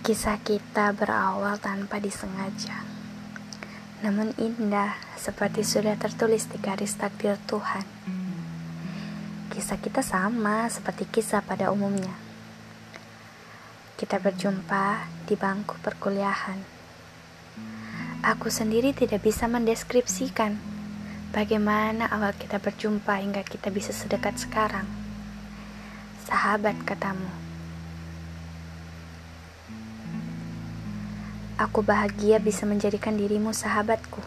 Kisah kita berawal tanpa disengaja, namun indah seperti sudah tertulis di garis takdir Tuhan. Kisah kita sama seperti kisah pada umumnya. Kita berjumpa di bangku perkuliahan. Aku sendiri tidak bisa mendeskripsikan bagaimana awal kita berjumpa hingga kita bisa sedekat sekarang. Sahabat katamu. Aku bahagia bisa menjadikan dirimu sahabatku.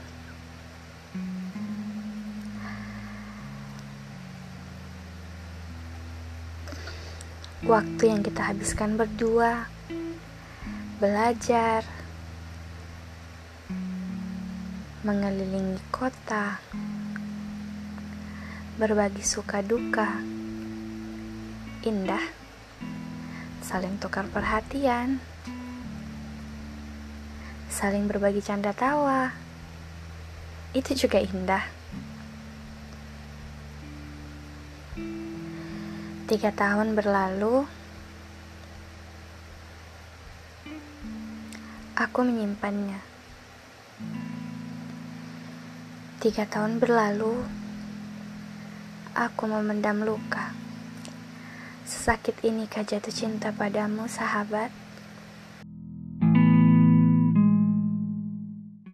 Waktu yang kita habiskan berdua, belajar, mengelilingi kota, berbagi suka duka, indah, saling tukar perhatian, saling berbagi canda tawa. Itu juga indah. Tiga tahun berlalu, aku menyimpannya. Tiga tahun berlalu, aku memendam luka. Sesakit inikah jatuh cinta padamu, sahabat?